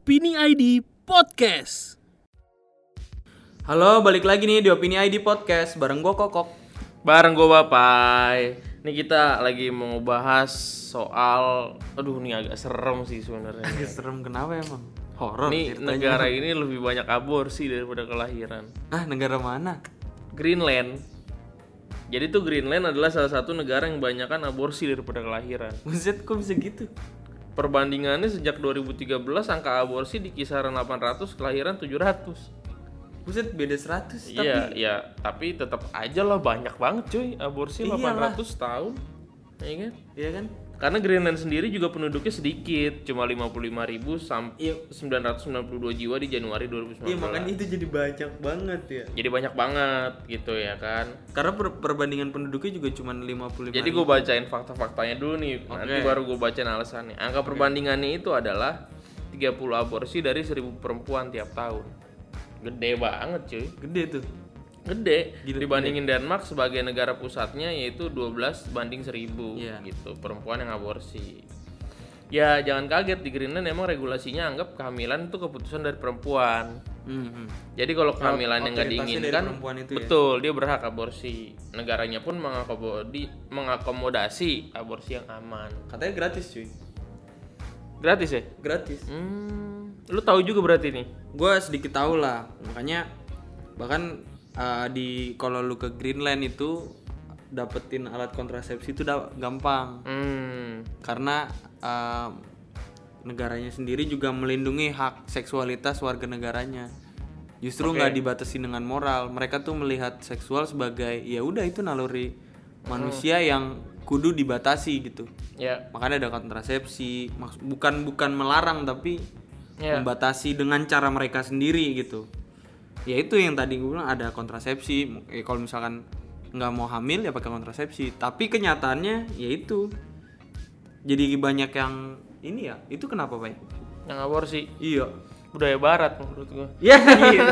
Opini ID Podcast. Halo, balik lagi nih di Opini ID Podcast bareng gue Kokok. Bareng gue Bapai. Ini kita lagi mau bahas soal aduh ini agak serem sih sebenarnya. Agak serem kenapa emang? Horor Ini negara ini lebih banyak aborsi daripada kelahiran. Ah, negara mana? Greenland. Jadi tuh Greenland adalah salah satu negara yang banyakkan aborsi daripada kelahiran. Buset, kok bisa gitu? Perbandingannya sejak 2013 angka aborsi di kisaran 800, kelahiran 700. Buset, beda 100 tapi Iya, iya, tapi tetap aja lah banyak banget cuy aborsi Iyalah. 800 tahun. Iya kan? Iya kan? Karena Greenland sendiri juga penduduknya sedikit, cuma 55.000 sampai Iya. 992 jiwa di Januari 2019. Iya, makanya itu jadi banyak banget ya. Jadi banyak banget gitu ya kan. Karena per- perbandingan penduduknya juga cuma 55 Jadi gue bacain fakta-faktanya dulu nih, nanti Oke. baru gue bacain alasannya. Angka perbandingannya itu adalah 30 aborsi dari 1000 perempuan tiap tahun. Gede banget cuy. Gede tuh. Gede Gila, dibandingin Denmark sebagai negara pusatnya yaitu 12 banding 1000 Iya. gitu perempuan yang aborsi. Ya jangan kaget di Greenland emang regulasinya anggap kehamilan itu keputusan dari perempuan. Hmm, hmm. Jadi kalau kehamilan yang nggak diinginkan, itu ya? betul dia berhak aborsi. Negaranya pun mengakomodi, mengakomodasi aborsi yang aman. Katanya gratis, cuy. Gratis ya? Gratis. Hmm, lu tahu juga berarti nih? gue sedikit tahu lah makanya bahkan uh, di kalau lu ke Greenland itu dapetin alat kontrasepsi itu gampang. Hmm, karena uh, negaranya sendiri juga melindungi hak seksualitas warga negaranya. Justru nggak dibatasi dengan moral. Mereka tuh melihat seksual sebagai ya udah itu naluri manusia yang kudu dibatasi gitu. Ya. makanya ada kontrasepsi. Bukan bukan melarang tapi Ya. membatasi dengan cara mereka sendiri gitu ya itu yang tadi gue bilang ada kontrasepsi. Eh, kalau misalkan nggak mau hamil ya pakai kontrasepsi. Tapi kenyataannya ya itu. Jadi banyak yang ini ya itu kenapa pak? Yang aborsi iya. Budaya barat menurut gua. ya iya.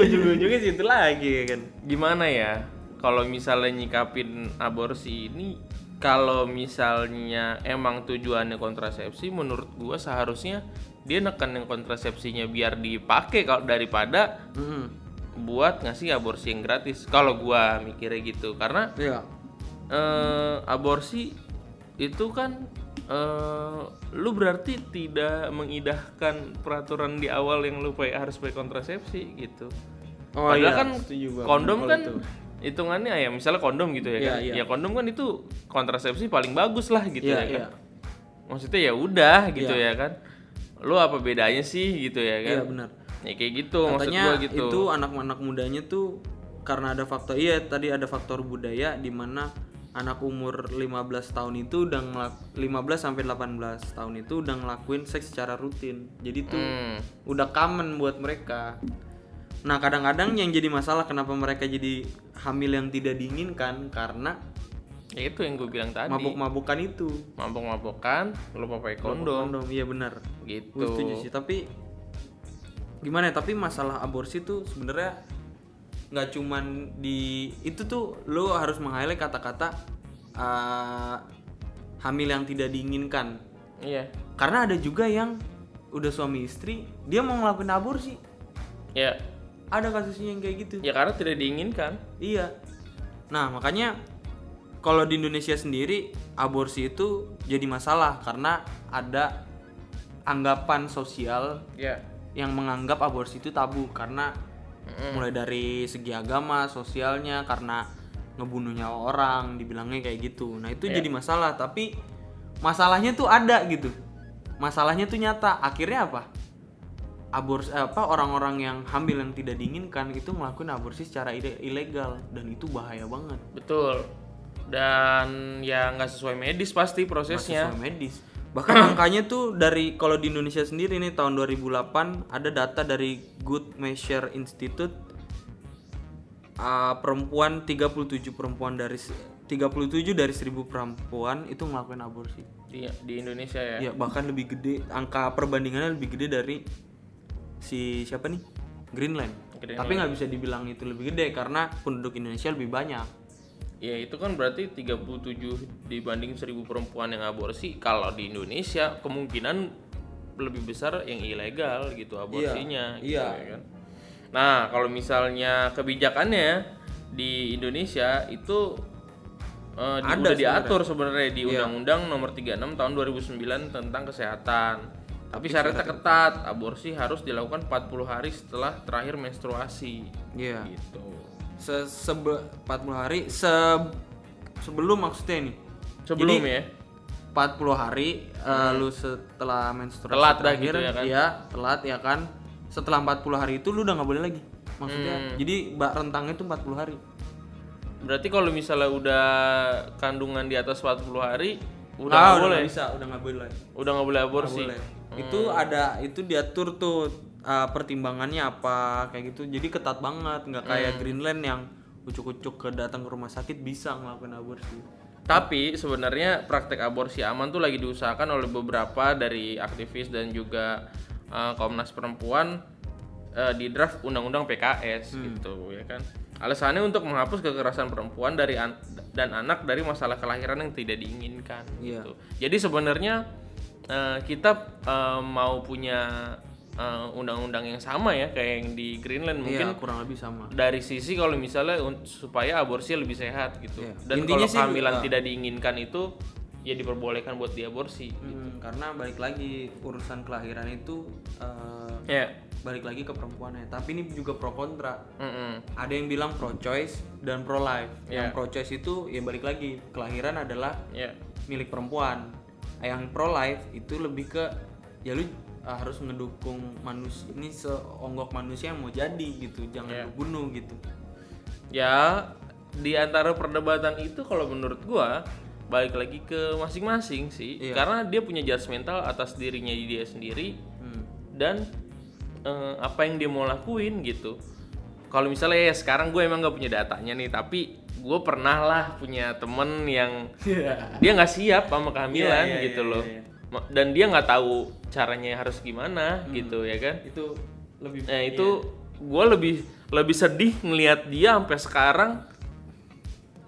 ujung-ujungnya situ lagi kan? Gimana ya kalau misalnya nyikapin aborsi ini kalau misalnya emang tujuannya kontrasepsi menurut gua seharusnya dia neken yang kontrasepsinya biar dipakai kalau daripada Hmm. buat ngasih aborsi yang gratis kalau gua mikirnya gitu karena iya eh, aborsi itu kan eh, lu berarti tidak mengidahkan peraturan di awal yang lu pakai harus pakai kontrasepsi gitu Oh Padahal iya, kan kondom kan itu. hitungannya ya misalnya kondom gitu ya Iya, kan. iya. Ya kondom kan itu kontrasepsi paling bagus lah gitu Iya, ya kan. iya. Maksudnya ya udah gitu Iya. ya kan. Lu apa bedanya sih gitu ya kan? iya benar Ya kayak gitu maksud katanya gua gitu. itu anak-anak mudanya tuh karena ada faktor iya tadi ada faktor budaya di mana anak umur 15 tahun itu udah ngelak 15 sampai 18 tahun itu udah ngelakuin seks secara rutin. Jadi tuh Hmm. udah common buat mereka. Nah, kadang-kadang yang jadi masalah kenapa mereka jadi hamil yang tidak diinginkan karena Ya itu yang gue bilang tadi. mabuk-mabukan itu. Mabok-mabokan, lu pakai kondom Kondom, iya benar. gitu. Gue setuju sih, tapi gimana ya? Tapi masalah aborsi tuh sebenarnya nggak cuman di itu tuh lo harus meng-highlight kata-kata uh, hamil yang tidak diinginkan. Iya. Karena ada juga yang udah suami istri, dia mau ngelakuin aborsi. Ya. Ada kasusnya yang kayak gitu. Ya karena tidak diinginkan. Iya. Nah, makanya kalau di Indonesia sendiri aborsi itu jadi masalah karena ada anggapan sosial Ya. yang menganggap aborsi itu tabu karena mulai dari segi agama, sosialnya karena ngebunuh nyawa orang, dibilangnya kayak gitu. Nah, itu Iya. jadi masalah, tapi masalahnya tuh ada gitu. Masalahnya tuh nyata. Akhirnya apa? Aborsi apa orang-orang yang hamil yang tidak diinginkan itu melakukan aborsi secara ilegal dan itu bahaya banget. Betul. Dan ya nggak sesuai medis pasti prosesnya. Sesuai medis. Bahkan angkanya tuh dari kalau di Indonesia sendiri nih tahun 2008 ada data dari Good Measure Institute uh, perempuan 37 perempuan dari se- 37 dari 1000 perempuan itu melakukan aborsi. di, di Indonesia ya. Ya, bahkan lebih gede angka perbandingannya lebih gede dari si siapa nih? Greenland. Greenland. Tapi nggak bisa dibilang itu lebih gede karena penduduk Indonesia lebih banyak. Ya itu kan berarti 37 dibanding 1000 perempuan yang aborsi. Kalau di Indonesia kemungkinan lebih besar yang ilegal gitu aborsinya gitu iya. ya kan. Nah, kalau misalnya kebijakannya di Indonesia itu eh, di- Ada udah diatur sebenarnya di Iya. Undang-Undang Nomor 36 Tahun 2009 tentang kesehatan. Tapi syaratnya ketat, aborsi harus dilakukan 40 hari setelah terakhir menstruasi. Iya. Gitu. Se sebe 40 hari se sebelum maksudnya nih. Sebelum Jadi, ya. 40 hari eh, lu setelah menstruasi Telat terakhir gitu ya kan? iya, telat ya kan. Setelah 40 hari itu lu udah nggak boleh lagi. Maksudnya Hmm. jadi mbak rentangnya itu 40 hari. Berarti kalau misalnya udah kandungan di atas 40 hari udah Ah, nggak boleh. nggak bisa, udah nggak boleh. Udah nggak boleh aborsi. boleh. Itu ada itu diatur tuh uh, pertimbangannya apa kayak gitu. Jadi ketat banget, nggak kayak Hmm. Greenland yang ucuk-ucuk ke datang ke rumah sakit bisa ngelakuin aborsi. Tapi sebenarnya praktek aborsi aman tuh lagi diusahakan oleh beberapa dari aktivis dan juga uh, Komnas Perempuan uh, di draft Undang-Undang PKS Hmm. gitu ya kan. Alasannya untuk menghapus kekerasan perempuan dari an- dan anak dari masalah kelahiran yang tidak diinginkan Iya. gitu. Jadi sebenarnya uh, kita uh, mau punya uh, undang-undang yang sama ya kayak yang di Greenland mungkin Iya, kurang lebih sama. dari sisi kalau misalnya supaya aborsi lebih sehat gitu. Iya. Dan Intinya kalau kehamilan uh, tidak diinginkan itu ya diperbolehkan buat diaborsi. Hmm, karena balik lagi urusan kelahiran itu uh, Ya. balik lagi ke perempuannya. Tapi ini juga pro kontra. Mm-mm. Ada yang bilang pro choice dan pro life. Iya. Yang pro choice itu ya balik lagi kelahiran adalah Ya. milik perempuan. Yang pro life itu lebih ke ya lu uh, harus ngedukung manusia ini seonggok manusia yang mau jadi gitu, jangan lu bunuh gitu. Ya di antara perdebatan itu kalau menurut gua balik lagi ke masing-masing sih. Iya. Karena dia punya judgmental atas dirinya dia sendiri Hmm. dan eh, apa yang dia mau lakuin gitu. Kalau misalnya ya sekarang gue emang nggak punya datanya nih, tapi gue pernah lah punya temen yang dia nggak siap sama kehamilan Iya, iya, gitu iya, loh, iya, Ma- dan dia nggak tahu caranya harus gimana gitu ya kan. Itu lebih Nah itu gue lebih lebih sedih ngelihat dia sampai sekarang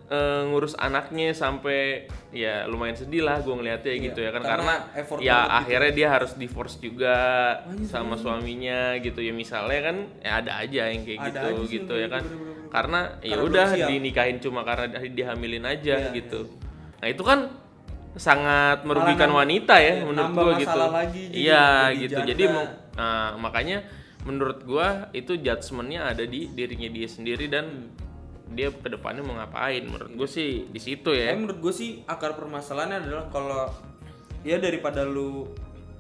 eh, ngurus anaknya sampai ya lumayan sedih lah gue ngelihatnya gitu ya kan? karena karena, ya gitu. akhirnya dia harus divorce juga sama suaminya gitu ya misalnya kan ya ada aja yang kayak Ada gitu gitu ya kan? gitu, bener-bener. karena ya Karena belum udah dinikahin cuma karena di- dihamilin aja Iya, gitu. nah itu kan sangat merugikan nam- wanita ya iya, menurut gue gitu lagi iya gitu janda. jadi Nah, makanya menurut gua itu judgementnya ada di dirinya dia sendiri dan dia ke depannya mau ngapain. Menurut gue sih di situ Tapi ya. menurut gue sih akar permasalahannya adalah kalau ya daripada lu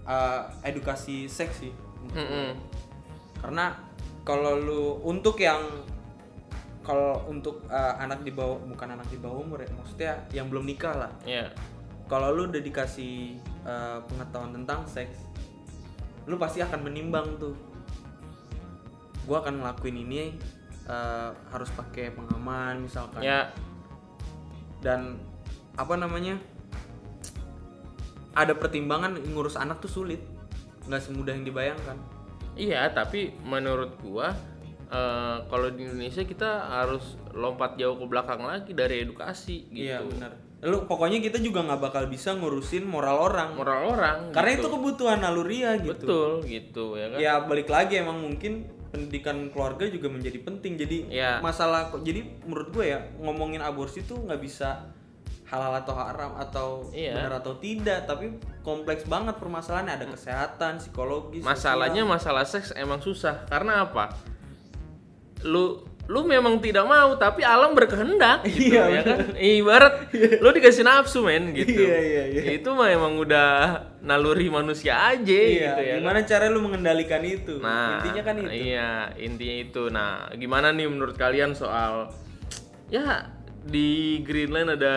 uh, edukasi seks sih. Mm-mm. Karena kalau lu untuk yang kalau untuk uh, anak di bawah bukan anak di bawah umur ya, maksudnya yang belum nikah lah. Ya, Kalau lu udah dikasih uh, pengetahuan tentang seks, lu pasti akan menimbang tuh. Gua akan ngelakuin ini uh, harus pakai pengaman misalkan ya, dan apa namanya ada pertimbangan ngurus anak tuh sulit nggak semudah yang dibayangkan iya. Tapi menurut gua eh, kalau di Indonesia kita harus lompat jauh ke belakang lagi dari edukasi gitu. iya benar lu pokoknya kita juga nggak bakal bisa ngurusin moral orang Moral orang. karena gitu. itu kebutuhan naluriah gitu betul gitu ya kan. ya balik lagi emang mungkin pendidikan keluarga juga menjadi penting jadi Iya. masalah kok jadi menurut gue ya ngomongin aborsi tuh nggak bisa halal atau haram atau Iya. benar atau tidak tapi kompleks banget permasalahannya ada kesehatan psikologis Masalahnya masalah seks emang susah karena apa? Lu lu memang tidak mau tapi alam berkehendak gitu Iya, ya kan. Ibarat lu dikasih nafsu men gitu. Iya, iya, iya. Itu mah emang udah naluri manusia aja Iya, gitu ya. kan. gimana cara lu mengendalikan itu? Nah, Intinya kan itu. Iya, intinya itu. Nah, gimana nih menurut kalian soal ya di Greenland ada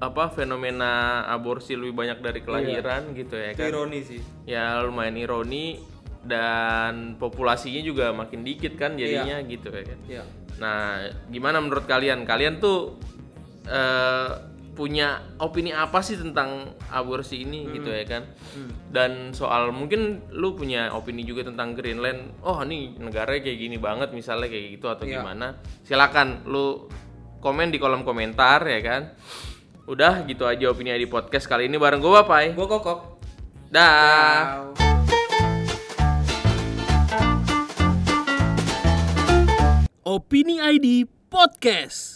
apa fenomena aborsi lebih banyak dari kelahiran gitu ya Itu kan? ironi sih. ya lumayan ironi dan populasinya juga makin dikit kan jadinya gitu ya kan. Iya. Nah, gimana menurut kalian? Kalian tuh eh, punya opini apa sih tentang aborsi ini gitu ya kan? Dan soal mungkin lu punya opini juga tentang Greenland. Oh, ini negaranya kayak gini banget misalnya kayak gitu atau Iya. gimana? Silakan lu komen di kolom komentar ya kan. Udah gitu aja opini di podcast kali ini bareng gue Bapai. Gua kokok. Dah. Opini ID Podcast.